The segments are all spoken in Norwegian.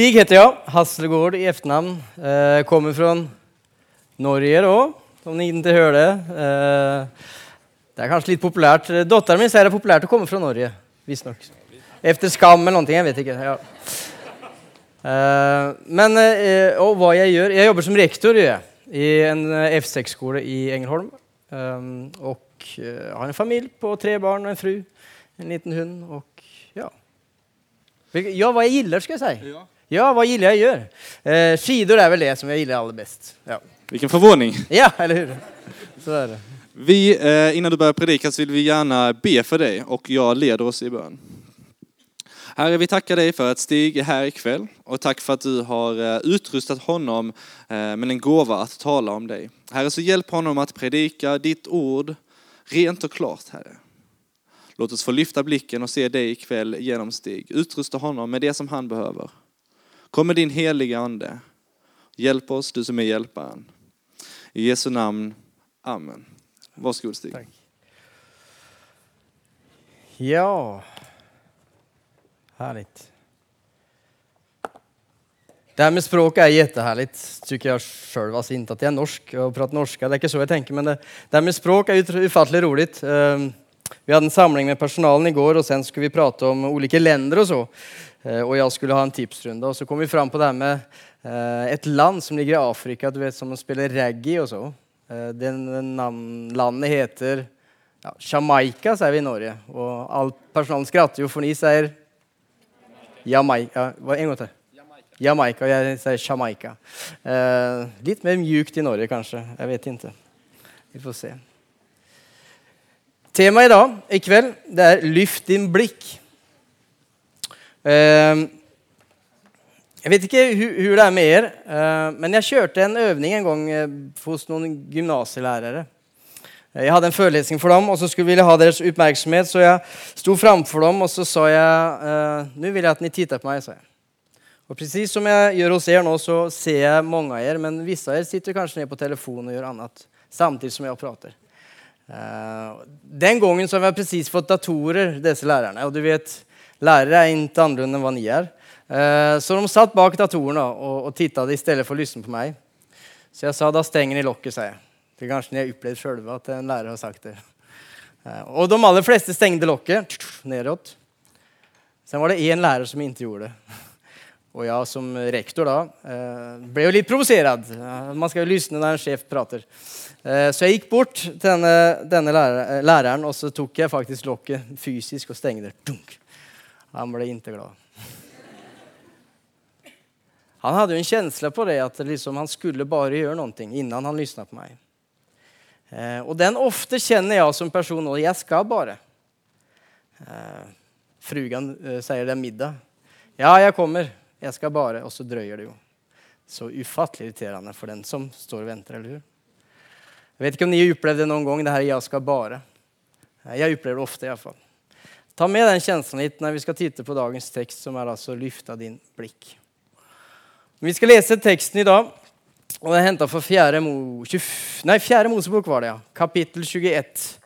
Stig heter jag, Hasselgård i efternamn. Eh, kommer från Norge då, om ni inte hörde. Eh, det är kanske lite populärt. Dottern min säger det är populärt att komma från Norge, visstnok. Efter skam eller någonting, jag vet inte. Ja. Eh, men eh, och vad jag gör, jag jobbar som rektor jag, i en eh, F6-skola i Ängelholm. Eh, och uh, har en familj på tre barn och en fru, en liten hund och ja. Ja, vad jag gillar ska jag säga. Ja. Ja, vad gillar jag gör? Eh, skidor är väl det som jag gillar allra bäst. Ja, Vilken förvåning. ja eller hur? Så är det. Vi, eh, innan du börjar predika så vill vi gärna be för dig och jag leder oss i bön. Herre, vi tackar dig för att Stig är här ikväll och tack för att du har utrustet utrustat honom eh, med en gåva att tala om dig. Herre, så hjälp honom att predika ditt ord rent och klart, Herre. Låt oss få lyfta blicken och se dig ikväll genom Stig. Utrusta honom med det som han behöver. Kom med din helige Ande. Hjelp oss, du som är hjälparen. I Jesu namn. Amen. Varsågod Stig. Tack. Ja. Härligt. Det här med språk är jättehärligt, tycker jag själv. Alltså inte att jag är norsk och pratar norska, det är inte så jag tänker, men det, det här med språk är ju rolig. roligt. Um, vi hadde en samling med personalen i går, og sen skulle vi prate om olika länder och så. Og jeg skulle ha en tipsrunde. Og så kom vi fram på det her med et land som ligger i Afrika, du vet som spiller reggae og så. Det den landet heter ja, Jamaica, sier vi i Norge. Og all personalen skratter jo, for ni sier Jamaica. En gang til. Jamaica, Jeg sier Jamaica. Eh, Litt mer mjukt i Norge kanskje. Jeg vet ikke. Vi får se. Tema i kveld, det er Lyft din blikk. Jeg jag vet ikke hur det er med dere, eh, men jeg kjørte en øvning en gang eh, hos noen gymnaslærere. Jeg hadde en forelesning for dem og så skulle vilja ha deres oppmerksomhet, så jeg sto framfor dem og så sa jeg Nå vil jeg at dere ni tittar på meg, sa jeg. Og precis som jeg gjør hos dere nå, så ser jeg mange av dere, men visse av dere sitter kanskje ned på telefon og gjør annet samtidig som jeg pratar. Eh, Den gangen så har vi precis fått datorer, disse lærerne. Og du vet, lærere er ikke annerledes enn hva ni är. Eh, Så de satt bak datorerna og tittet i stedet for å lytte på meg. Så jeg sa, da stenger ni lokket, sa jeg. Det kanskje ni har opplevd själva at en lærer har sagt det. Og de aller fleste stengte lokket nedåt. Sen var det en lærer som ikke gjorde det. Och jeg som rektor da ble jo litt provosert. Eh, Man skal jo lysne når en sjef pratar. Eh, Så jeg gikk bort til denne, denne eh, läraren och så tok jeg faktisk lokket fysisk og stängde. Dunk. Han ble inte glad. Han hadde jo en kjensle på det at liksom han skulle bare gjøre noe innan han lysna på meg. Eh, och den ofte kjenner jeg som person och Jeg skal bare. Eh, frugan eh, säger det er middag. Ja, jeg kommer. Jag skal bare' Og så drøyer det jo. Så ufattelig irriterende for den som står og venter, eller hur? Jeg vet ikke om opplevd det noen gång, det her 'jeg skal bare'. Jeg opplever det ofte i alla fall. Ta med den følelsen litt når vi skal titte på dagens tekst, som er altså lyfta din blikk'. Vi skal lese teksten i dag. Og den är hämtad från fjärde, Mo, 20, nei, fjärde Mosebok var det ja, kapittel 21.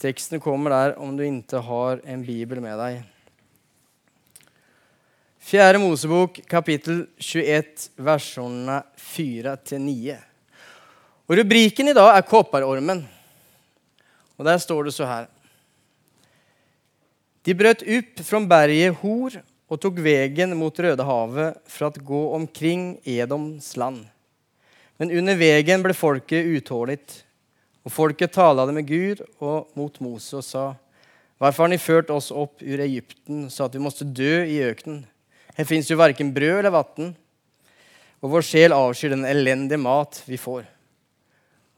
Teksten kommer der om du ikke har en bibel med dig. Fjärde Mosebok kapittel 21, versjonene 4-9. Og rubriken dag er kopparormen. Og Der står det så her De brøt opp fra berget Hor og tok vegen mot Rødehavet for å gå omkring Edoms land. Men under vegen ble folket utålig. Og folket talade med Gud og mot Mose og sa Hvorfor har ni ført oss opp ur Egypten så at vi måtte dø i öknen? Här fins jo verken brød eller vatten og vår sjel avskyr den elendige mat vi får.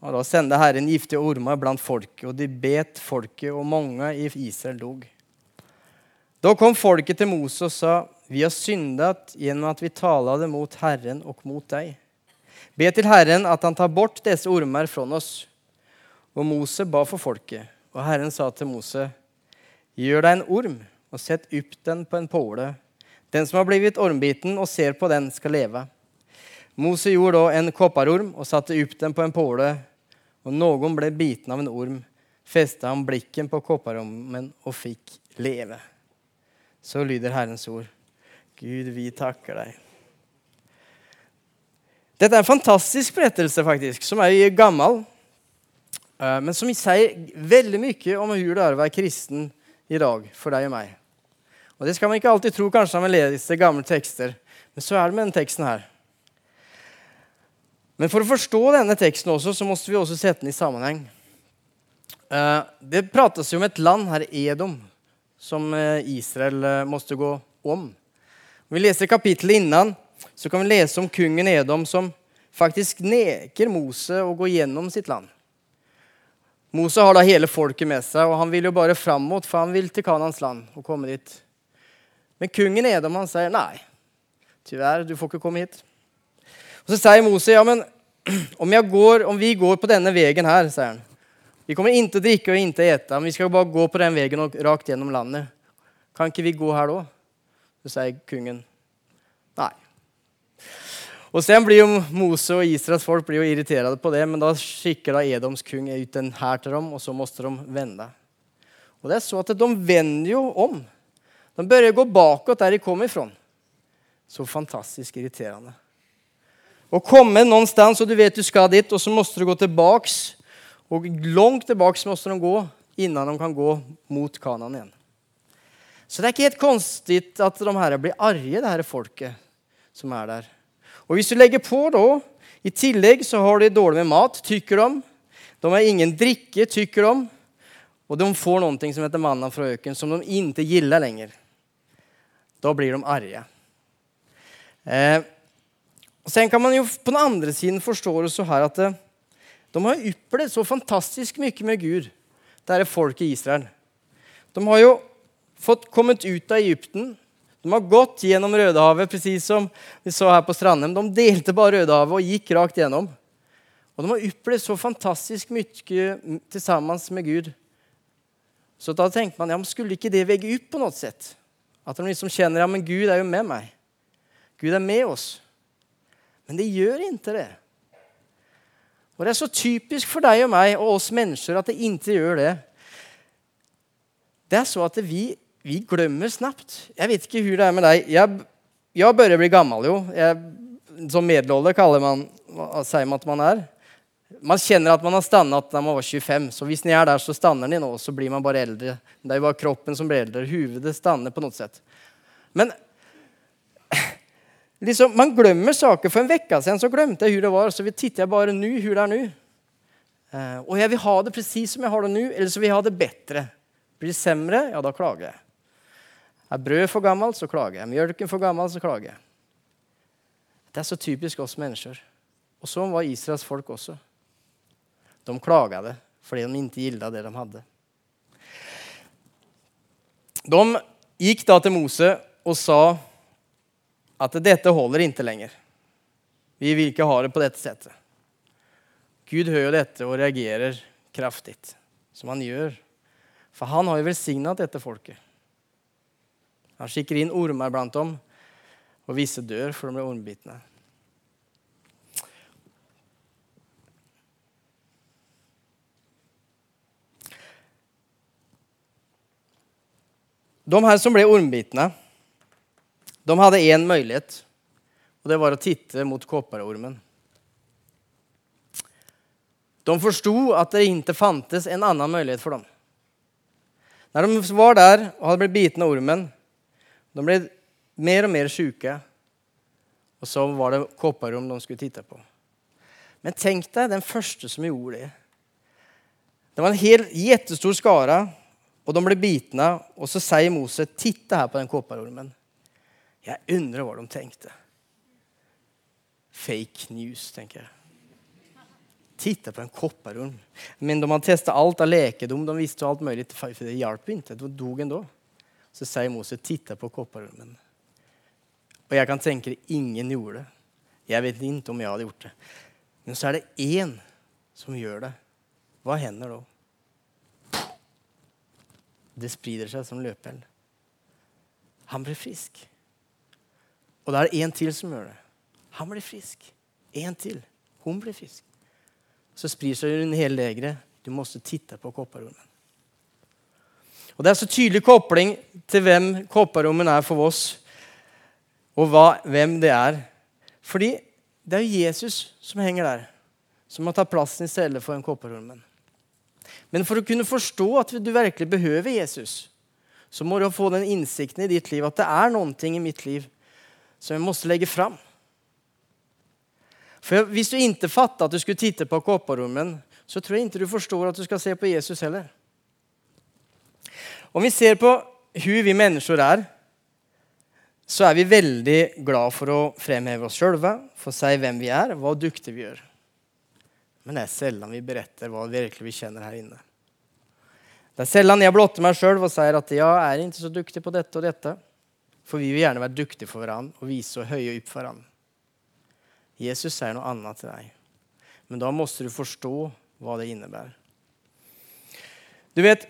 Og Da sendte Herren giftige ormer blant folket og de bet folket og mange i Israel dog. Da kom folket til Mose og sa, vi har syndet gjennom at vi talade mot Herren og mot deg. Be til Herren at han tar bort disse ormer fra oss. Og Mose ba for folket, og Herren sa til Mose, Gjør deg en orm og sett opp den på en påle. Den som har blivit ormbiten och ser på den ska leva. Mose gjorde då en kopparorm och satte upp den på en påle. Och någon blev biten av en orm, fäste han blicken på kopparormen och fick leve. Så lyder Herrens ord. Gud, vi takker deg. Dette er en fantastisk berettelse, faktisk, som er gammel, eh, men som sier veldig mye om hvordan det er å være kristen i dag for deg og meg. Og Det skal man ikke alltid tro kanskje når man leser gamle tekster, men så er det med denne teksten her. Men for å forstå denne teksten også, så måtte vi også sette den i sammenheng. Eh, det prates jo om et land her, Edom, som eh, Israel måtte gå om. Om vi leser kapittelet innan, så kan vi lese om kungen Edom som faktisk neker Mose å gå gjennom sitt land. Mose har da hele folket med seg, og han vil jo bare framåt, for han vil til Kanans land og komme dit. Men kungen Edom han sier nei, tyvärr, du får ikke komme hit. Og Så sier Mose ja, men om, går, om vi går på denne veien her, sier han Vi kommer ikke drikke og ikke ete, men vi skal bare gå på den veien og rakt gjennom landet. Kan ikke vi gå her da? Så sier kungen nei. Og Sen blir jo Mose og Israels folk blir jo irriterte på det, men da skikker da Edoms kung ut en hær til dem, og så måtte de vende. Og det er så at De vender jo om. De å gå bakåt der de kom ifra. Så fantastisk irriterende. Å komme noen sted så du vet du skal dit, og så må du gå tilbake. Og langt tilbake må de gå innan de kan gå mot Kanan igjen. Så det er ikke helt konstig at de her blir arge, det her folket som er der. Og hvis du legger på da, i tillegg så har de dårlig med mat, tykker de. De har ingen drikke, tykker de. Og de får noe som heter manna fra øken, som de ikke gillar lenger. Da blir de arge. Eh, Sen kan man jo på den andre siden forstå det så her at eh, de har opplevd så fantastisk mye med Gud, det dette folket i Israel. De har jo fått kommet ut av Egypten. De har gått gjennom Rødehavet, precis som vi så her på Strandheim. De delte bare Rødehavet og gikk rakt gjennom. Og de har opplevd så fantastisk mye sammen med Gud. Så da tenkte man ja, men skulle ikke det vegge opp på noe sett? At de liksom kjenner ja, men Gud er jo med meg. Gud er med oss. Men det gjør ikke det. Og Det er så typisk for deg og meg og oss mennesker at det ikke gjør det. Det er så at vi vi glemmer snabbt. Jeg vet ikke hvordan det er med deg. Jeg, jeg bør bli gammel, jo. Jeg, som medelålder kaller man, sier man at man er. Man kjenner at man har stannet da man var 25. Så hvis ni er der, så stanner ni nå, så blir man bare eldre. Det er jo bare kroppen som blir eldre. Hodet stanner på noe sett. Men liksom, man glemmer saker. For en uke siden så glemte jeg hvor det var, så vi titter bare nå hvor det er nå. Uh, og jeg vil ha det presis som jeg har det nå, eller så vil jeg ha det bedre. Blir det semre, ja, da klager jeg. Er brød for gammelt, så klager jeg. Mjølken for gammel, så klager jeg. Det er så typisk oss mennesker. Og sånn var Israels folk også. De klaget fordi de ikke gilda det de hadde. De gikk da til Mose og sa at dette holder ikke lenger. Vi vil ikke ha det på dette settet. Gud hører dette og reagerer kraftig, som han gjør. For han har jo velsignet dette folket. Han skikker inn ormer blant dem, og visse dør, for de blir ormbitne. De her som ble ormbitne, de hadde én mulighet, og det var å titte mot kopperormen. De forsto at det ikke fantes en annen mulighet for dem. Når de var der og hadde blitt bitt av ormen, de ble mer og mer syke. Og så var det kopparrom de skulle titte på. Men tenk deg den første som gjorde det. Det var en hel jättestor skara, og de ble bitne. Og så sier Mose, 'Titta her på den kopparormen'. Jeg undrer hva de tenkte. Fake news, tenker jeg. Titta på en kopparorm. Men de hadde testet alt av lekedom. De visste alt mulig. For Det hjalp ikke. De dog ennå. Så sier Mose, 'Titta på kopparormen'. Og jeg kan tenke det ingen gjorde det. Jeg vet ikke om jeg hadde gjort det. Men så er det én som gjør det. Hva hender da? Det sprider seg som løpeld. Han blir frisk. Og det er en til som gjør det. Han blir frisk. En til. Hun blir frisk. Så sprider seg under hele legeret. Du må også titte på kopparormen. Og Det er så tydelig kobling til hvem kopparormen er for oss, og hva, hvem det er. Fordi det er jo Jesus som henger der, som har tatt plassen i stedet for en kopperormen. Men for å kunne forstå at du virkelig behøver Jesus, så må du få den innsikten i ditt liv at det er ting i mitt liv som jeg måtte legge fram. For Hvis du ikke fattet at du skulle titte på kopperormen, så tror jeg ikke du forstår at du skal se på Jesus heller. Om vi ser på hvor vi mennesker er, så er vi veldig glad for å fremheve oss sjølve, for å si hvem vi er, hva dyktige vi gjør. Men det er sjelden vi beretter hva virkelig vi kjenner her inne. Det er sjelden jeg blotter meg sjøl og sier at ja, jeg er ikke så dyktig på dette og dette. For vi vil gjerne være dyktige for hverandre og vise og høye opp for hverandre. Jesus sier noe annet til deg. Men da må du forstå hva det innebærer. Du vet,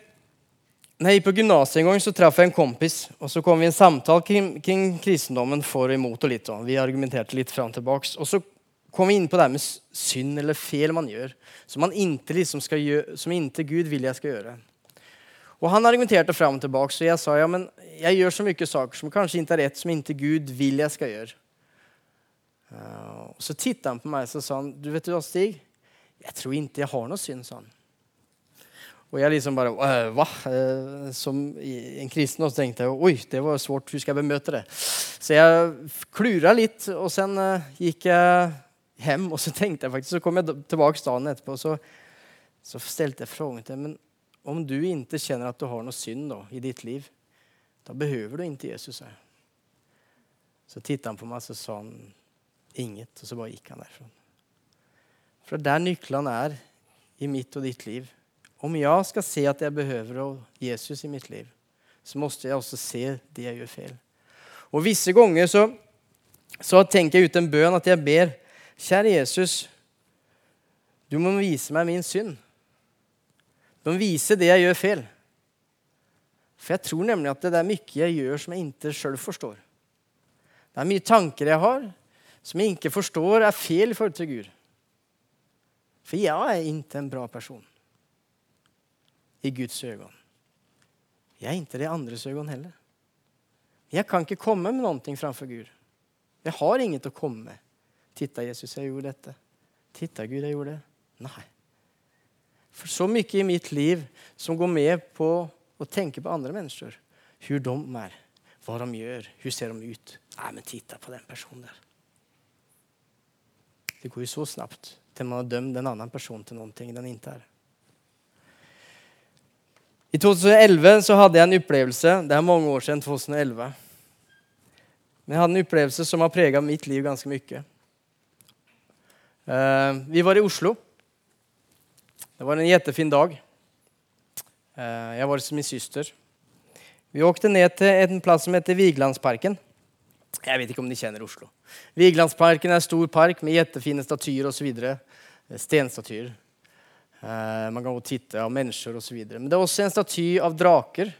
når jeg gikk på gymnaset en gang, så traff jeg en kompis. og Så kom vi i en samtale kring, kring kristendommen for og imot. og litt. Og vi argumenterte litt fram tilbake. Og så kom vi inn på det med synd eller feil man gjør, som, man inte liksom gjøre, som inte Gud vil jeg skal gjøre. Og Han argumenterte fram og tilbake, så jeg sa ja, men jeg gjør så mye saker som kanskje ikke er rett, som ikke Gud vil jeg skal gjøre. Uh, så tittet han på meg og sa han, du vet du hva, Stig, jeg tror ikke jeg har noe synd. sa han. Og jeg liksom bare Hva? Eh, som en kristen så tenkte jeg oi, det var svårt. Hvordan skal jeg bemøte det? Så jeg klura litt, og så uh, gikk jeg hjem. Og så tenkte jeg faktisk, så kom jeg tilbake dagen etterpå, og så, så stilte jeg frågan til men om du ikke kjenner at du har noe synd da, i ditt liv, da behøver du ikke Jesus. Her. Så tittet han på meg så sa han inget, og så bare gikk han derfra. For der nøklene er i mitt og ditt liv. Om jeg skal se at jeg behøver Jesus i mitt liv, så måtte jeg også se det jeg gjør feil. Og visse ganger så, så tenker jeg ut en bønn at jeg ber Kjære Jesus, du må vise meg min synd. Du viser det jeg gjør feil. For jeg tror nemlig at det er mye jeg gjør som jeg ikke sjøl forstår. Det er mye tanker jeg har som jeg ikke forstår er feil i forhold til Gud. For jeg er ikke en bra person i Guds øyne. Jeg er ikke det andres øyne heller. Jeg kan ikke komme med noe framfor Gud. Jeg har inget å komme med. Titta, Jesus, jeg gjorde dette. Titta, Gud, jeg gjorde det. Nei. For så mye i mitt liv som går med på å tenke på andre mennesker. Hvordan de er, hva de gjør, Hvor ser de ut. Nei, men titta på den personen der. Det går jo så snabbt til man har dømt en annen person til noe den ikke er. I 2011 så hadde jeg en opplevelse Det er mange år siden. 2011. Men jeg hadde en opplevelse som har preget mitt liv ganske mye. Uh, vi var i Oslo. Det var en jettefin dag. Uh, jeg var hos min søster. Vi åkte ned til en plass som heter Vigelandsparken. Jeg vet ikke om de kjenner Oslo. Vigelandsparken er en stor park med kjempefine statyer osv. Stenstatyer. Eh, man kan også titte av mennesker osv. Men det er også en staty av draker.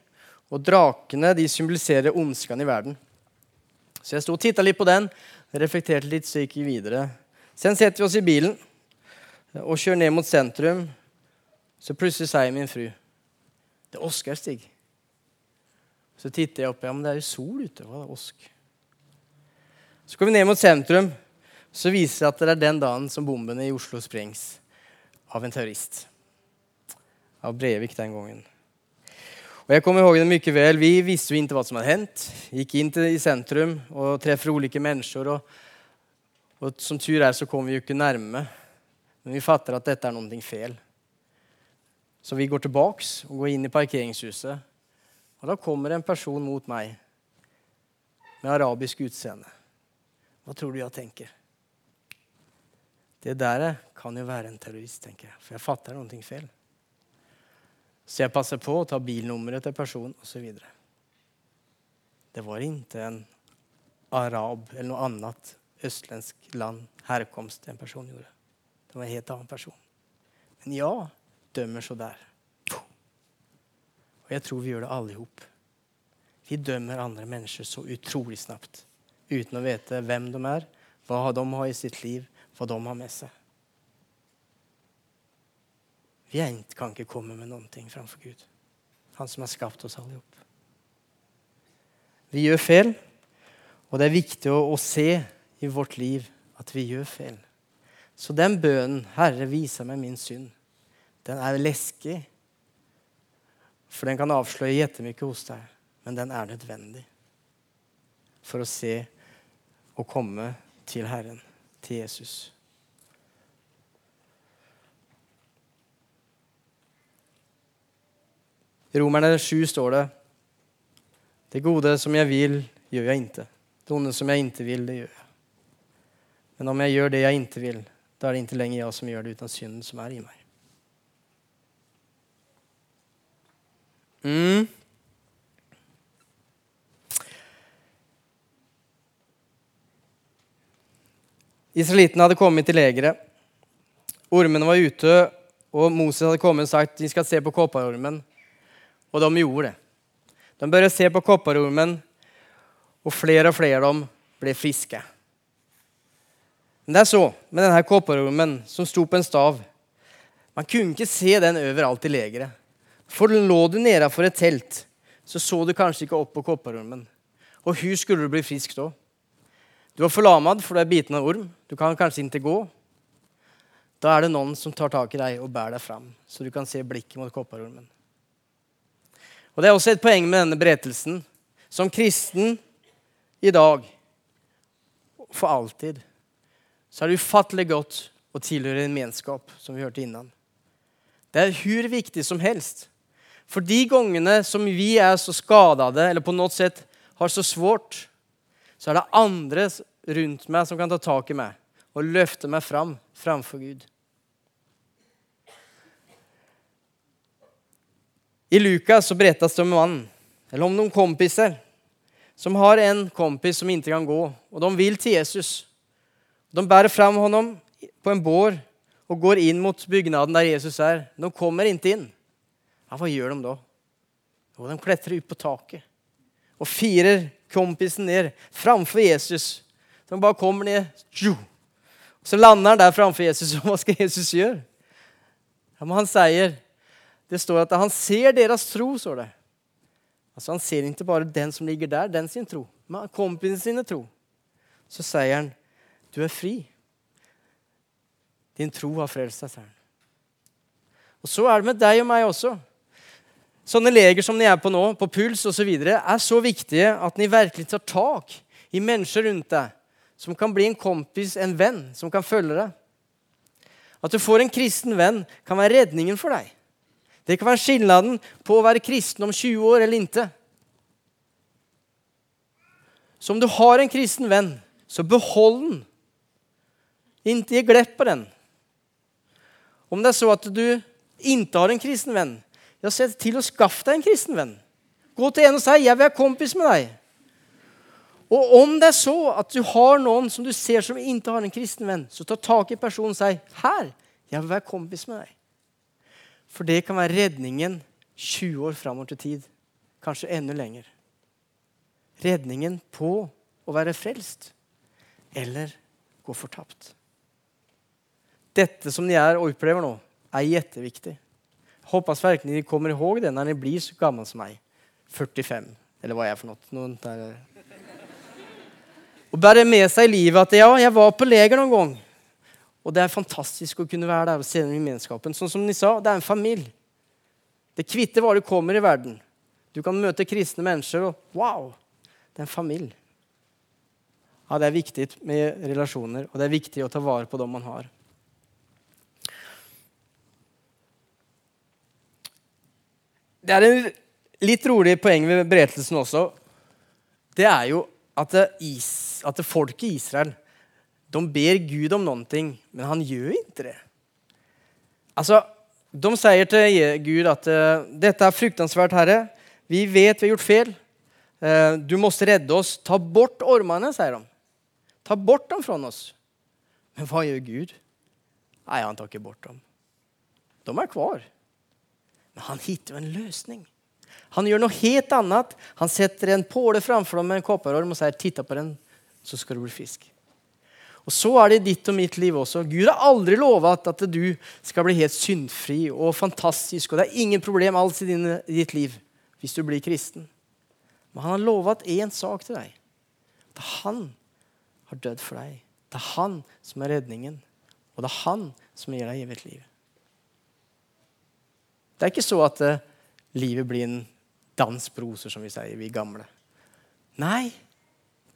Og drakene de symboliserer ondskan i verden. Så jeg sto og titta litt på den, reflekterte litt, så gikk vi videre. Sen setter vi oss i bilen og kjører ned mot sentrum. Så plutselig sier min fru Det er Oskar, Stig. Så titter jeg opp. Ja, men det er jo sol ute. Hva er osk? Så går vi ned mot sentrum. Så viser det at det er den dagen som bombene i Oslo sprengs av en terrorist. Av Brevik den gangen. Og jeg kommer ihåg det mye vel. Vi visste jo ikke hva som hadde hendt. Gikk inn til, i sentrum og treffer ulike mennesker. Og, og, som tur er, så kommer vi jo ikke nærme. Men vi fatter at dette er noe feil. Så vi går tilbake og går inn i parkeringshuset. Og da kommer en person mot meg med arabisk utseende. Hva tror du jeg tenker? Det der kan jo være en terrorist, tenker jeg. For jeg fatter noe feil. Så jeg passer på å ta bilnummeret til personen osv. Det var ikke en arab eller noe annet østlensk land herkomst en person gjorde. Det var en helt annen person. Men jeg dømmer så der. Og jeg tror vi gjør det alle sammen. Vi dømmer andre mennesker så utrolig snabbt uten å vite hvem de er, hva de har i sitt liv, hva de har med seg. Vi kan ikke komme med noe framfor Gud, Han som har skapt oss alle sammen. Vi gjør feil, og det er viktig å, å, se i vårt liv at vi gjør feil. Så den bønnen 'Herre, viser meg min synd', den er leskig. For den kan avsløre jettemye hos deg, men den er nødvendig for å se og komme til Herren, til Jesus. I Romerne 7 står det Det gode som jeg vil, gjør jeg ikke. Det onde som jeg ikke vil, det gjør jeg. Men om jeg gjør det jeg ikke vil, da er det ikke lenger jeg som gjør det, uten synden som er i meg. Mm. Israelittene hadde kommet til legeret. Ormene var ute, og Moses hadde kommet og sagt de skal se på kopparormen. Og de gjorde det. De bør se på kopparormen, og flere og flere av dem ble friske. Men det er så med denne kopparormen som sto på en stav. Man kunne ikke se den overalt i legeret. For lå du nedafor et telt, så så du kanskje ikke opp på kopparormen. Og hvordan skulle du bli frisk da? Du var forlamet, for du er biten av orm. Du kan kanskje ikke gå. Da er det noen som tar tak i deg og bærer deg fram, så du kan se blikket mot kopparormen. Og Det er også et poeng med denne berettelsen. Som kristen i dag, for alltid, så er det ufattelig godt å tilhøre en menskap, som vi hørte innan. Det er hvor viktig som helst. For de gangene som vi er så skadede eller på noe sett har så svårt, så er det andre rundt meg som kan ta tak i meg og løfte meg fram framfor Gud. I Lukas så berättas det om en mann, eller om noen kompiser, som har en kompis som ikke kan gå, og de vil til Jesus. De bærer fram honom på en bår og går inn mot bygnaden der Jesus er. De kommer ikke inn. Ja, hva gjør de da? Jo, de klatrer ut på taket og firer kompisen ned framfor Jesus. De bare kommer ned. Så lander han der framfor Jesus. Og hva skal Jesus gjøre? Ja, men han sier Det står at han ser deres tro, står det. Altså Han ser ikke bare den som ligger der, den sin tro, men kompisen sin tro. Så sier han, 'Du er fri. Din tro har frelst deg', sier han. Og så er det med deg og meg også. Sånne leger som de er på nå, på puls osv., er så viktige at de virkelig tar tak i mennesker rundt deg som kan bli en kompis, en venn, som kan følge deg. At du får en kristen venn, kan være redningen for deg. Det kan være skillnaden på å være kristen om 20 år eller ikke. Så om du har en kristen venn, så behold den. Ikke gi glipp på den. Om det er så at du ikke har en kristen venn, ja, se til å skaffe deg en kristen venn. Gå til en og si 'Jeg vil være kompis med deg'. Og om det er så at du har noen som du ser som ikke har en kristen venn, så ta tak i personen og si 'Her, jeg vil være kompis med deg'. For det kan være redningen 20 år framover til tid. Kanskje enda lenger. Redningen på å være frelst eller gå fortapt. Dette som de er og opplever nå, er kjempeviktig. Hoppas virkelig ni kommer ihåg det når ni blir så gammel som meg. 45, eller hva jeg er for noe. Der. Og bære med seg i livet at ja, jeg var på leger noen gang. Og det er fantastisk å kunne være der og se den gemenskapen. Sånn som ni sa, det er en familie. Det kvitter hva du kommer i verden. Du kan møte kristne mennesker, og wow, det er en familie. Ja, Det er viktig med relasjoner, og det er viktig å ta vare på dem man har. Det er en litt rolig poeng ved berettelsen også. Det er jo at, is, at folket i Israel de ber Gud om noen ting, men han gjør ikke det. Altså, De sier til Gud at dette er fruktansvært, Herre. Vi vet vi har gjort feil. Du måtte redde oss. Ta bort ormene, sier de. Ta bort dem fra oss. Men hva gjør Gud? Nei, han tar ikke bort dem. De er kvar. Men han hittar en løsning. Han gjør noe helt annet. Han setter en påle framfor dem med en kopperorm og sier 'titta på den, så skal du bli frisk'. Og Så er det i ditt og mitt liv også. Gud har aldri lovet at du skal bli helt syndfri og fantastisk. og Det er ingen problem alls i, din, i ditt liv hvis du blir kristen. Men han har lovet én sak til deg. At han har dødd for deg. Det er han som er redningen, og det er han som gir deg evig liv. Det er ikke så at uh, livet blir en dans på roser, som vi sier, vi gamle. Nei,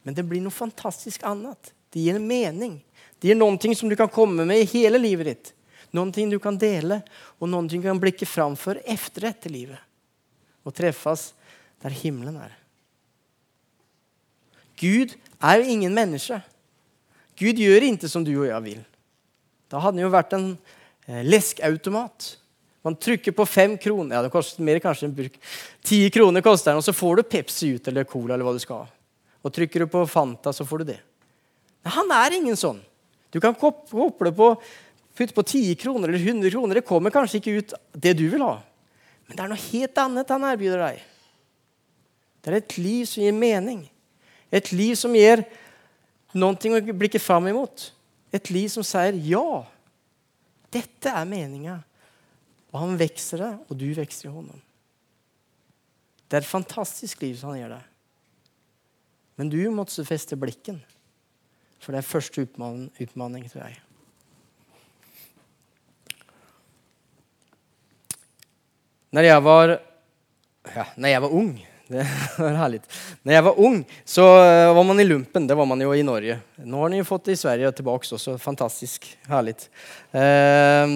men det blir noe fantastisk annet. Det gir en mening. Det gir noe som du kan komme med i hele livet ditt. Noe du kan dele, og noe du kan blikke fram for etter dette livet. Og treffes der himmelen er. Gud er jo ingen menneske. Gud gjør ikke som du og jeg vil. Da hadde han jo vært en eh, leskautomat. Man trykker på fem kroner. Ja, det koster mer kanskje en burk. Ti kroner koster den, og så får du Pepsi ut eller Cola eller hva du skal ha. Og trykker du på Fanta, så får du det. Men han er ingen sånn. Du kan koble på putte på 10 kroner eller 100 kroner. Det kommer kanskje ikke ut det du vil ha. Men det er noe helt annet han erbyr deg. Det er et liv som gir mening. Et liv som gir noe å blikke fram imot. Et liv som sier ja. Dette er meninga. Og han vokser det, og du vokser i honom. Det er et fantastisk liv som han gir deg. Men du måtte feste blikken. For det er første utmaning, utmaning til deg. Når jeg var, ja, når jeg var ung det var herlig. Når jeg var ung, så eh, var man i lumpen. Det var man jo i Norge. Nå har ni jo fått det i Sverige og tilbake også. Fantastisk herlig. Eh,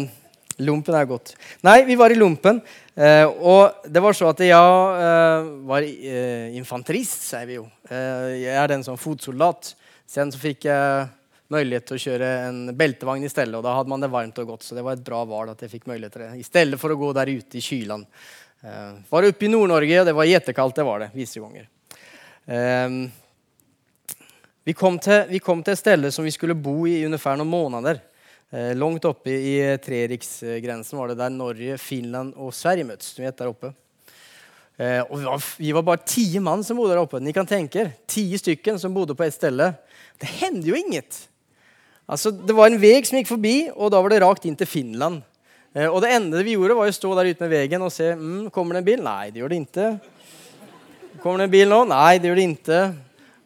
lumpen er godt. Nei, vi var i lumpen. Eh, og det var så at jeg eh, var eh, infanterist, sier vi jo. Eh, jeg er den som fotsoldat. Sen så fikk jeg mulighet til å kjøre en beltevogn i stedet, og da hadde man det varmt og godt. Så det var et bra valg at jeg fikk mulighet til det, i stedet for å gå der ute i kylan. Eh, var oppe i Nord-Norge, og det var jettekaldt, det var det visse ganger. Eh, vi, kom til, vi kom til et sted som vi skulle bo i i ungefær noen måneder. Eh, langt oppe i treriksgrensen var det der Norge, Finland og Sverige møttes. Du vet, der oppe. Eh, og vi var, vi var, bare ti mann som bodde der oppe. Ni kan tenke Ti stykken som bodde på ett sted. Det hendte jo inget. Altså, det var en vei som gikk forbi, og da var det rakt inn til Finland. Eh, og det enda vi gjorde, var å stå der ute med veien og se mm, kommer det en bil. Nei, det gjør det ikke. Kommer det en bil nå? Nei, det gjør det ikke.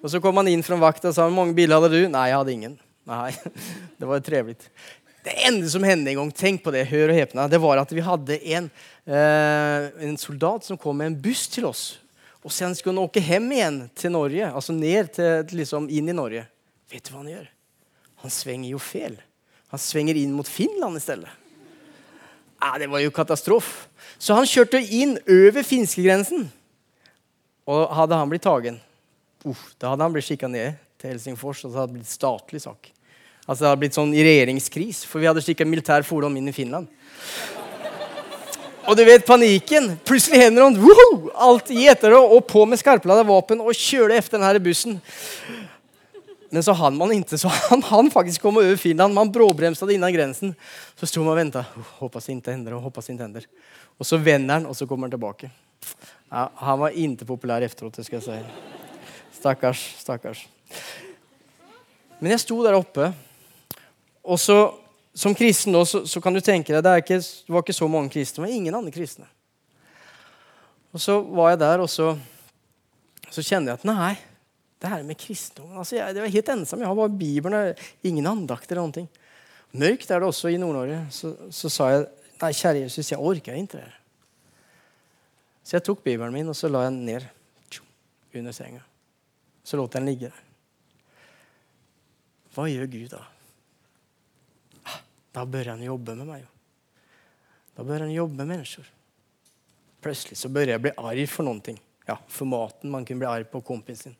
Og så kom han inn fra vakta og sa hvor mange biler hadde du? Nei, jeg hadde ingen. Nei, Det var trevlig. Det enda som hendte en gang, tenk på det, hør og hepna, det var at vi hadde en, eh, en soldat som kom med en buss til oss. Og sen skulle han åke hjem igjen til Norge, altså ned til, liksom inn i Norge. Vet du hva han gjør? Han svinger jo feil. Han svinger inn mot Finland i stedet. Ja, det var jo katastrofe. Så han kjørte inn over finskegrensen. Og hadde han blitt tagen, uh, da hadde han blitt skikka ned til Helsingfors, og det hadde blitt statlig sak. Altså Det hadde blitt sånn regjeringskris, for vi hadde stikket militær fordom inn i Finland. Og du vet panikken. Plutselig hender han wow, alt i etter og på med skarplada våpen og kjøle etter denne bussen. Men så han man ikke, så han han faktisk kom over Finland. Man bråbremsade innan grensen. Så stod man og venta. Hoppas inte händer och hoppas ikke hender. Og så vender han og så kommer han tilbake. Ja, han var ikke populær efteråt, det skal jeg si. Stakkars, stakkars. Men jeg sto der oppe, og så som kristen da, så, så, kan du tenke deg det, ikke, det var ikke så mange kristne. Det var ingen andre kristne. Og så var jeg der, og så, så kjente jeg at nei, det her med kristendommen altså jeg, Det var helt ensom. Jeg har bare Bibelen, ingen andakter eller noen ting. Mørkt er det også i Nord-Norge. Så, så, sa jeg nei, kjære Jesus, jeg orker ikke det. Så jeg tok Bibelen min og så la jeg den ned under senga. Så lot jeg den ligge der. Hva gjør Gud da? Da bør han jobbe med meg. Da bør han jobbe med mennesker. Plutselig så bør jeg bli arg for noen ting. Ja, for maten man kunne bli arg på kompisen sin.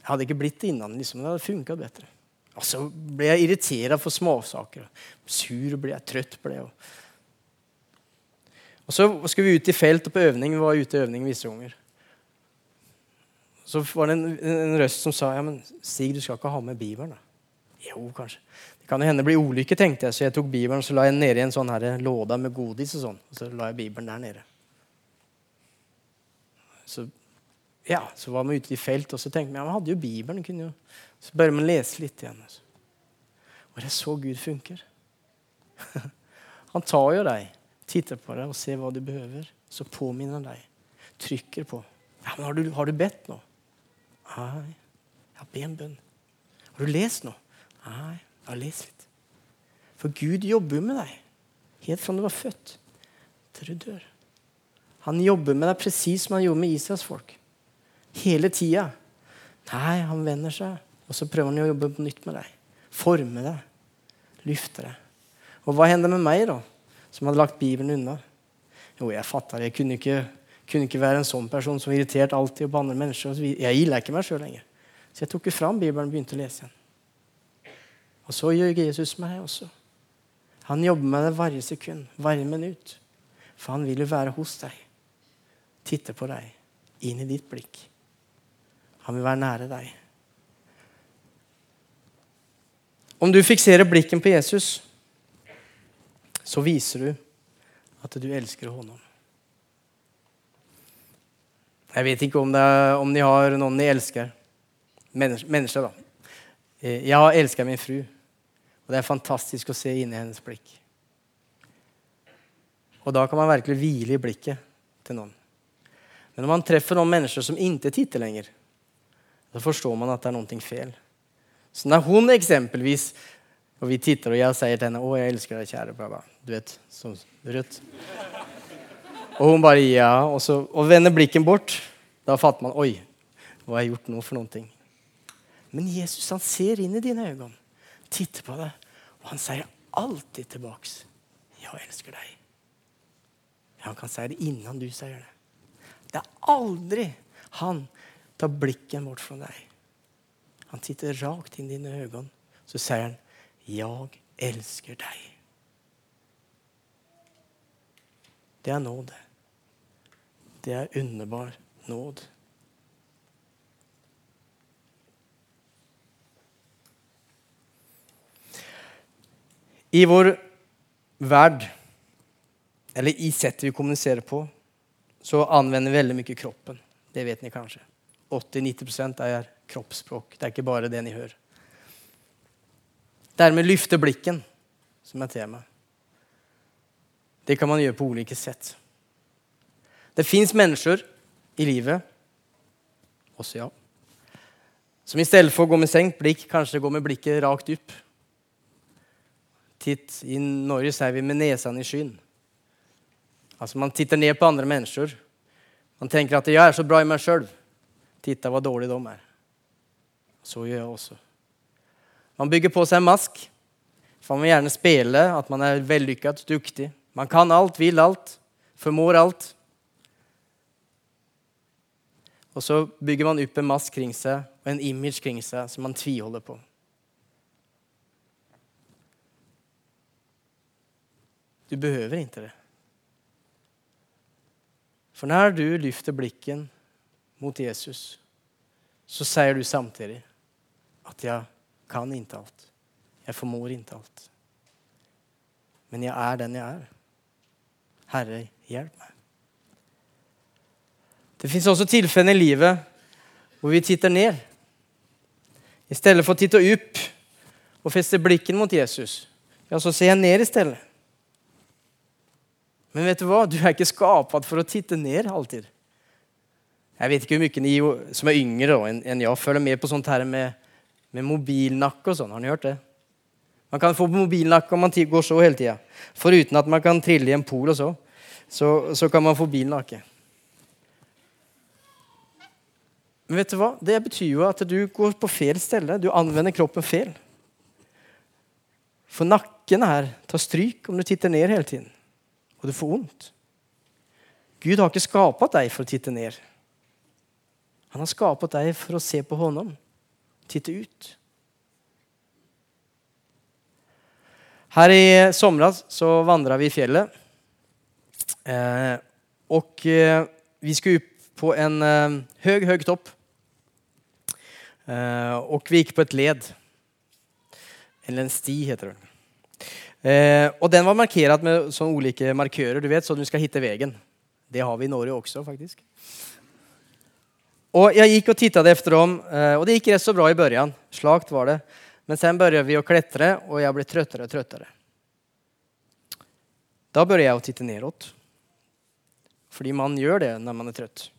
Jeg hadde ikke blitt det innan. Liksom. Det hadde funka bedre. Og så ble jeg irritert for småsaker. Sur ble jeg, trøtt ble jeg. Og så skulle vi ut i felt og på øvning. Vi var ute i øvning visse ganger. Så var det en, en, røst som sa ja, men Stig, du skal ikke ha med Bibelen. da. Jo, kanskje. Kan det hende bli ulykke, tenkte jeg. Så jeg tok Bibelen så la jeg den nede i en sånn her låda med godis. Og sånn. Og så la jeg Bibelen der nede. Så ja, så var man ute i felt, og så tenkte man ja, man hadde jo Bibelen. Kunne jo. Så bør man lese litt igjen. Altså. Og det er så Gud funker. Han tar jo deg, titter på deg og ser hva du behøver. Så påminner han deg. Trykker på. Ja, men har du, har du bedt nå? Nei. Ja, be en bønn. Har du lest noe? Nei, jeg livet sitt. For Gud jobber jo med deg helt fra du var født til du dør. Han jobber med deg presis som han gjorde med Israels folk. Hele tida. Nei, han vender seg, og så prøver han å jobbe på nytt med deg. Forme deg. Løfte deg. Og hva hender med meg, da, som hadde lagt Bibelen unna? Jo, jeg fatta det. Jeg kunne ikke, kunne ikke være en sånn person som irriterte irritert alltid på andre mennesker. Jeg gilda ikke meg sjøl lenger. Så jeg tok fram Bibelen og begynte å lese igjen. Og så gjør Jesus med deg også. Han jobber med deg hver sekund, hver minutt. For han vil jo være hos deg. Titte på deg, inn i ditt blikk. Han vil være nære deg. Om du fikserer blikken på Jesus, så viser du at du elsker honom. Jeg vet ikke om, er, om de har noen de elsker. Mennesker, da. Eh, jeg har elska min fru, og det er fantastisk å se inn i hennes blikk. Og da kan man virkelig hvile i blikket til noen. Men når man treffer noen mennesker som ikke titter lenger, da forstår man at det er noe feil. Så når hun eksempelvis og vi titter, og jeg sier til henne 'Å, jeg elsker deg, kjære pappa'. Du vet, som rødt. Og hun bare 'ja', og, så, og vender blikken bort. Da fatter man 'oi, hva har jeg gjort nå for noen ting'? Men Jesus han ser inn i dine øyne, titter på deg, han sier alltid tilbake 'Jeg elsker deg'. Han kan si det innan du sier det. Det er aldri han tar blikken bort fra deg. Han titter rakt inn i dine øyne, så sier han 'Jeg elsker deg'. Det er nåde. Det er underbar nåd. I vår verd, eller i settet vi kommuniserer på, så anvender vi veldig mye kroppen. Det vet ni kanskje. 80-90% er kroppsspråk. Det er ikke bare det ni hører. Dermed lyfte blikken, som er tema. Det kan man gjøre på ulike sett. Det fins mennesker i livet, også ja, som i stedet for å gå med senkt blikk, kanskje går med blikket rakt opp. Titt, I Norge sier vi 'med nesen i skyen'. Altså Man titter ned på andre mennesker. Man tenker at 'jeg er så bra i meg sjøl'. Titta hva dårlig de er. Så gjør jeg også. Man bygger på seg en mask. For man vil gjerne spille at man er vellykket, dyktig. Man kan alt, vil alt, formår alt. Og så bygger man opp en mask kring seg og en image kring seg som man tviholder på. Du behøver ikke det. For når du løfter blikken mot Jesus, så sier du samtidig at jeg kan ikke alt. Jeg formår ikke alt. Men jeg er den jeg er. Herre, hjelp meg. Det fins også tilfeller i livet hvor vi titter ned. I stedet for å titte opp og feste blikken mot Jesus, ja, så ser jeg ned i stedet. Men vet du hva? Du er ikke skapt for å titte ned alltid. Jeg vet ikke hvor mye ni som er yngre enn jeg, følger med på sånt her med med mobilnakke og sånn. Har ni hørt det? Man kan få mobilnakke om man går så hele tida. Foruten at man kan trille i en pol og så, så, så kan man få bilnakke. Men vet du hva? Det betyr jo at du går på feil sted. Du anvender kroppen feil. For nakken her tar stryk om du titter ned hele tiden. Og du får vondt. Gud har ikke skapt deg for å titte ned. Han har skapt deg for å se på honom titte ut. Her i somras så vandra vi i fjellet. Eh, og eh, vi skulle opp på en eh, høg, høg topp. Eh, og vi gikk på et led. Eller en sti heter det. Eh, og den var markert med sånne ulike markører, du vet, så du skal finne veien. Det har vi i Norge også, faktisk og jeg gikk og och tittade efter dem eh, och det gikk rett så bra i børjan, Slakt var det. Men sen begynte vi å klatre, og jeg ble trøttere og trøttere. Da begynte jeg å titte nedåt. Fordi man gjør det når man er trøtt.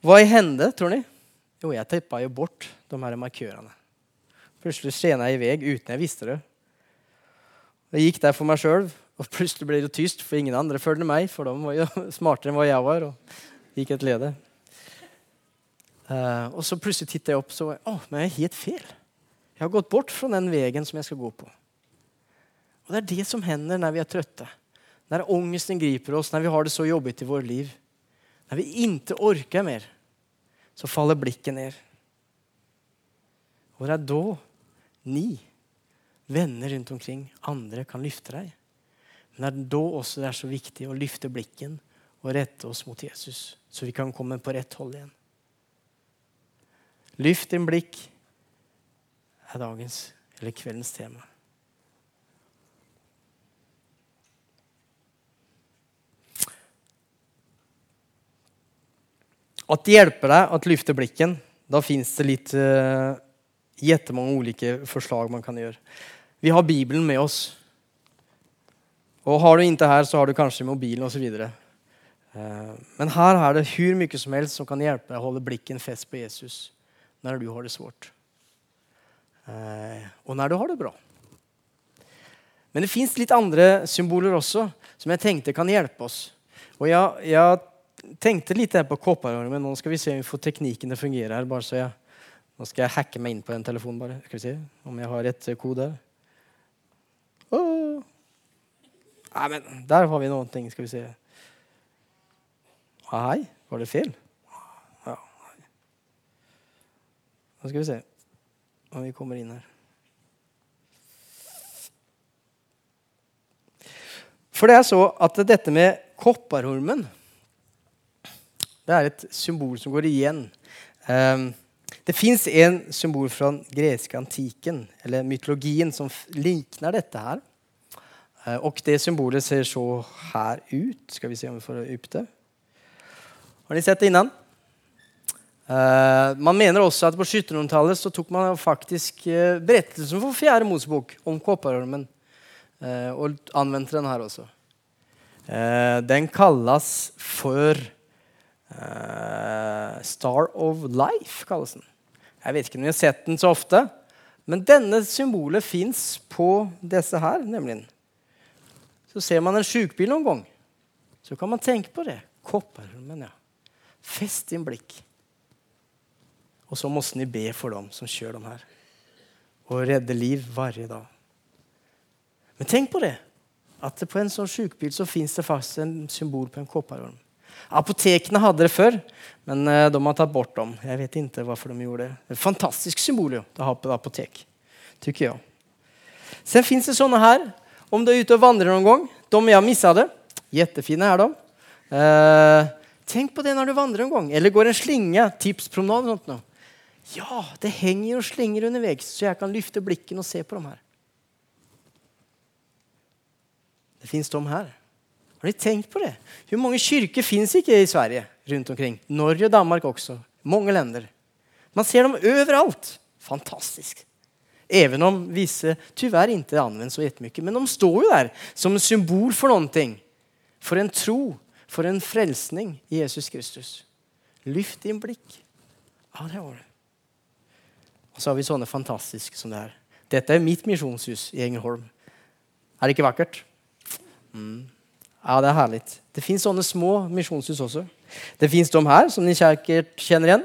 Hva hendte, tror ni? Jo, jeg tippa jo bort de her markørene. Plutselig skjena jeg i vei uten jeg visste det. Jeg gikk der for meg sjøl, og plutselig ble det tyst, for ingen andre fulgte meg. For de var jo smartere enn hva jeg var, og gikk et lede. Uh, og så plutselig tittet jeg opp, så var jeg, oh, men jeg er helt feil. Jeg har gått bort fra den veien som jeg skal gå på. Og Det er det som hender når vi er trøtte, når ångesten griper oss, når vi har det så jobbigt i vårt liv. Når vi ikke orker mer, så faller blikket ned. Og det er da ni venner rundt omkring, andre, kan løfte deg. Men det er da også det er så viktig å løfte blikken og rette oss mot Jesus, så vi kan komme på rett hold igjen. Lyft din blikk er dagens eller kveldens tema. At det hjelper deg å løfte blikken, da fins det litt uh, jättemånga ulike forslag man kan gjøre. Vi har Bibelen med oss. Og har du ikke her, så har du kanskje mobilen osv. Uh, men her er det hvor mye som helst som kan hjelpe deg å holde blikken fest på Jesus når du har det svårt. Uh, og når du har det bra. Men det fins litt andre symboler også som jeg tenkte kan hjelpe oss. Og jeg, jeg tenkte litt på kopparormen. Nå skal vi se om vi får teknikken til å fungere her. bare så jeg, Nå skal jeg hacke meg inn på den telefonen. bare. Skal vi se om jeg har rett kode. Oh. Nei, men der har vi noen ting, Skal vi se. Nei, var det feil? Ja. Nå skal vi se om vi kommer inn her. For det er så at dette med kopparormen det er et symbol som går igjen. Um, det fins en symbol fra den greske antiken, eller mytologien, som likner dette her. Uh, og det symbolet ser så her ut. Skal vi se om vi får opp det. Har dere sett det innan? Uh, man mener også at på 1700-tallet så tok man faktisk uh, berettelsen for Fjerde Mosebok om kopparormen uh, og anvendte den her også. den kalles for Star of Life kalles den. Jeg vet ikke om vi har sett den så ofte, men denne symbolet fins på disse her. nemlig. Så ser man en sjukbil noen gang, så kan man tenke på det. Kopperhulmen, ja. Fest din blikk. Og så må ni be for dem som kjører dem her. Og redde liv hver dag. Men tenk på det. At på en sånn sjukbil så fins det faktisk en symbol på en kopparorm. Apotekene hadde det før, men eh, de har tatt bort dem. Jeg vet ikke hvorfor de gjorde det. det et fantastisk symbol å ha på apotek, tycker jeg. Sen finns det sånne her. Om du er ute og vandrer noen gang. De jeg missade. Jättefina er de. Eh, tenk på det når du vandrer en gang. Eller går en slinge. Tipspromenad. Sånt noe. Ja, det henger og slinger underveis, så jeg kan løfte blikken og se på dem her. Det fins de her. Har de tenkt på det? Hvor mange kyrker fins ikke i Sverige rundt omkring? Norge og Danmark også. Mange länder. Man ser dem overalt. Fantastisk. Även om visse tyvärr ikke används så jättemycket. Men de står jo der som en symbol for noe. For en tro, for en frälsning i Jesus Kristus. Lyft din blikk. Ja, det var det. Og så har vi sånne fantastiske som det her. Dette er mitt misjonshus i Engelholm. Er det ikke vakkert? Mm. Ja, det er herlig. Det fins sånne små misjonshus også. Det fins de her, som dere sikkert kjenner igjen.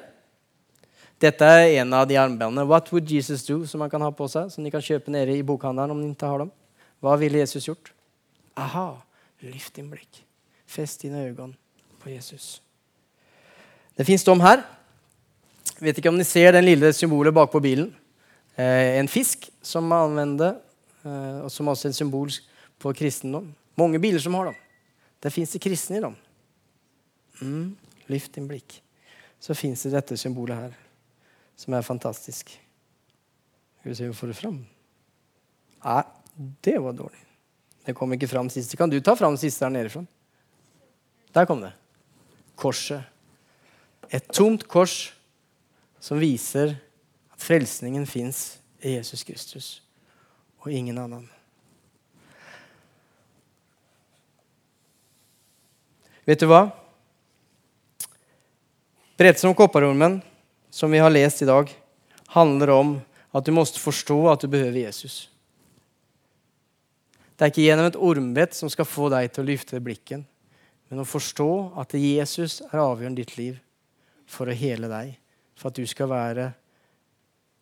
Dette er en av de armbåndene. What would Jesus do? som man kan ha på seg, som de kan kjøpe nede i bokhandelen om de ikke har dem. Hva ville Jesus gjort? Aha, lyft din blikk. Fest dine øyne på Jesus. Det fins de her. Vet ikke om dere ser den lille symbolet bakpå bilen. Eh, en fisk som man anvender, eh, og som også er en symbol på kristendom. Mange biler som har dem. Fins det kristne i kristendom. Mm, lyft din blikk. Så fins det dette symbolet her, som er fantastisk. Skal vi se om vi får det fram. Nei, det var dårlig. Det kom ikke fram sist. Kan du ta fram siste der nede? Der kom det. Korset. Et tomt kors som viser at frelsningen fins i Jesus Kristus og ingen annen. Vet du hva? Berettelsen om kopparormen som vi har lest i dag, handler om at du måste forstå at du behøver Jesus. Det er ikke gjennom et ormbett som skal få deg til å lyfte blikken, Men å forstå at Jesus er avgjørende i ditt liv for å hele deg, for at du skal være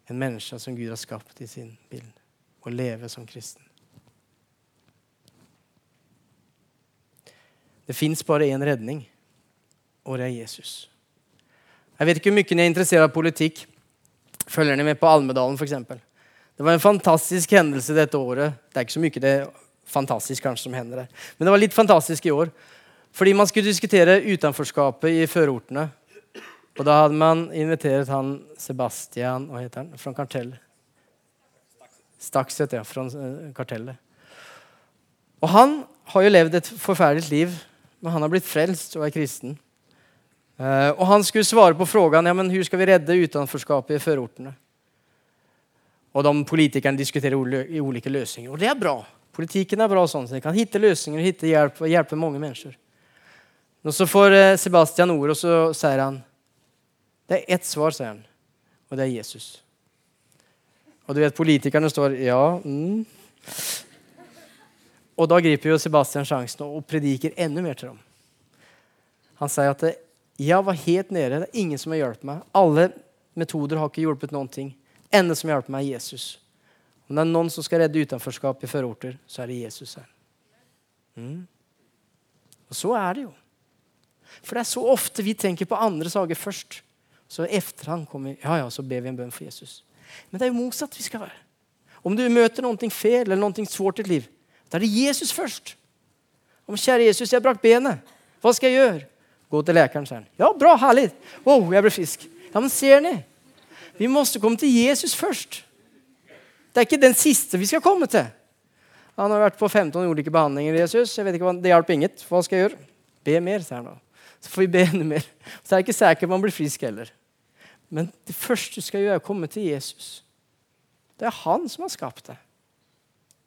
en menneske som Gud har skapt i sin bild og leve som kristen. Det fins bare en redning, og det er Jesus. Jeg vet ikke hvor mye ni er interessert av politikk. Følger ni med på Almedalen f.eks.? Det var en fantastisk hendelse dette året. Det er ikke så mye det er fantastisk kanskje som hender der. Men det var litt fantastisk i år. Fordi man skulle diskutere utenforskapet i førortene. Og da hadde man invitert han Sebastian, hva heter han, fra Kartell. Stakset, ja, Fra Kartellet. Og han har jo levd et forferdelig liv, men han har blitt frelst og er kristen. Og och han skulle svare på frågan, ja men hur ska vi rädda utanförskapet i förorterna? Og de politikerne diskuterer i løsninger. Og det er bra. Politiken er bra sånn. så ni kan hitte løsninger, hitte hjelp og hjelpe mange mennesker. Og så får eh, Sebastian ord og så sier han, det er ett svar, sier han. Og det er Jesus. Og du vet, politikerne står, ja, mm. Och da griper jo Sebastian sjansen og prediker enda mer til dem. Han sier at 'jeg var helt nede, det er ingen som har hjulpet meg'. Alle metoder har ikke hjulpet noen ting. Enda som hjelper meg, er Jesus. Om det er noen som skal redde utenforskap i førorter, så er det Jesus. her. Mm. Og så er det jo. For det er så ofte vi tenker på andre saker først. Så etter han kommer, ja, ja, så ber vi en bønn for Jesus. Men det er jo motsatt vi skal være. Om du møter noe feil eller noe svårt i ditt liv, då er det Jesus først. Om kjære Jesus, har brakt benet. Hva skal jeg gjøre? Gå til legen, sier han. Ja, bra, härligt. Wow, jeg blir frisk. Ja, men ser ni? Vi måtte komme til Jesus først. Det er ikke den siste vi skal komme til. Han har vært på 15 ulike behandlinger. Jesus. Jeg vet ikke hva, det hjalp inget. Hva skal jeg gjøre? Be mer, sier han da. Så får vi be enda mer. Så er det ikke säkert om man blir frisk heller. Men det første du skal gjøre, er å komme til Jesus. Det er han som har skapt det.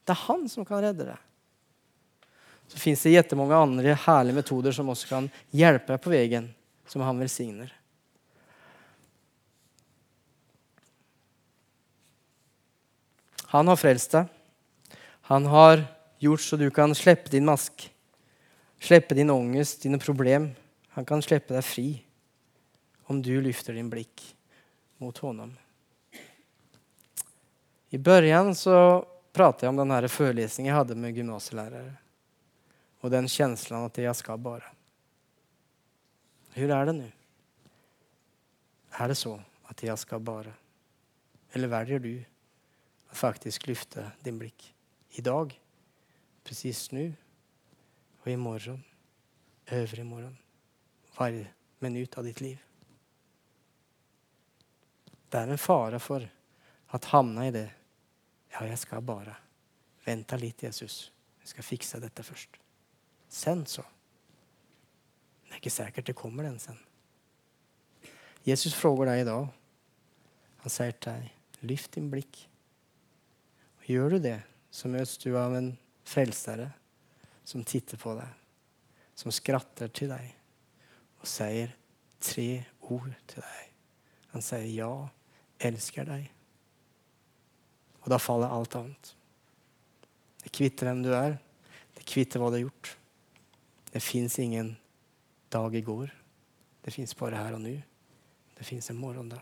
Det er han som kan redde deg. Så fins det jättemånga andre herlige metoder som også kan hjelpe deg på veien, som han velsigner. Han har frelst deg. Han har gjort så du kan slippe din mask, slippe din ångest, dine problem. Han kan slippe deg fri om du lyfter din blikk mot honom. I början så pratade jeg om den forelesningen jeg hadde med gymnaslærere. Og den känslan at jeg skal bare. Hur er det nå? Er det så at jeg skal bare? Eller väljer du att faktiskt lyfta din blick idag, precis nu och imorgon, överimorgon, varje minut av ditt liv? Det er en fara for att hamna i det. Ja, jeg skal bare vente litt, Jesus. Jeg skal fikse dette først. Sen så. Det er ikke sikkert det kommer den sen. Jesus spør deg i dag. Han sier til deg, lyft din blikk. Og gjør du det så møtes du av en frelsere som tittar på deg, Som skratter til deg, og sier tre ord til deg. Han sier, ja, elsker dig. Och da faller alt annet. Det kvitter hvem du er, Det kvitter hva du har gjort. Det fins ingen dag i går. Det fins bare her og nå. Det fins en morgen da.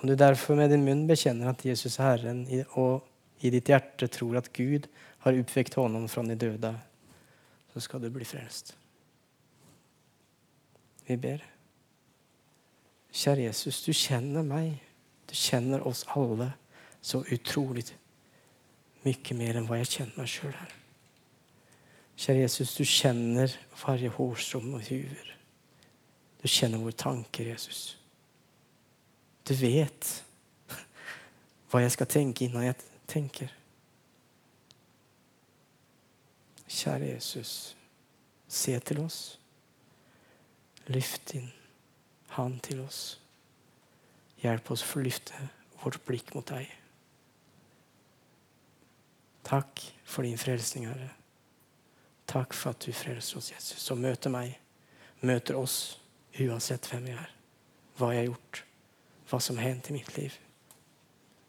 Om du derfor med din munn bekjenner at Jesus er Herren og i ditt hjerte tror at Gud har uppväckt honom från de döda så skal du bli frelst. Vi ber. Kjære Jesus, du kjenner meg. Du kjenner oss alle så utrolig mye mer enn hva jeg kjenner meg sjøl her. Kjære Jesus, du kjenner hver hårstrån og huver. Du kjenner våre tanker, Jesus. Du vet hva jeg skal tenke innan jeg tänker. Kära Jesus, se til oss. Lyft din hand til oss. Hjelp oss for å løfte vårt blikk mot deg. Takk for din frelsning, Herre. Takk for at du frelser oss, Jesus, og møter meg, møter oss, uansett hvem jeg er, hva jeg har gjort, hva som har hendt i mitt liv.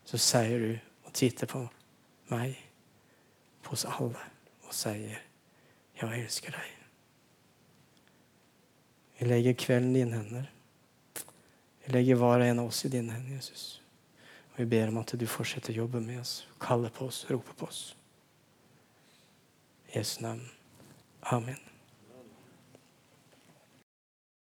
Så sier du og titter på meg, på oss alle, og sier, 'Jeg elsker deg'. Vi legger kvelden i dine hender. Vi legger hver og en av oss i dine hender, Jesus. Og vi ber om at du fortsetter å jobbe med oss, kalle på oss, rope på oss. I Jesu navn. Amen.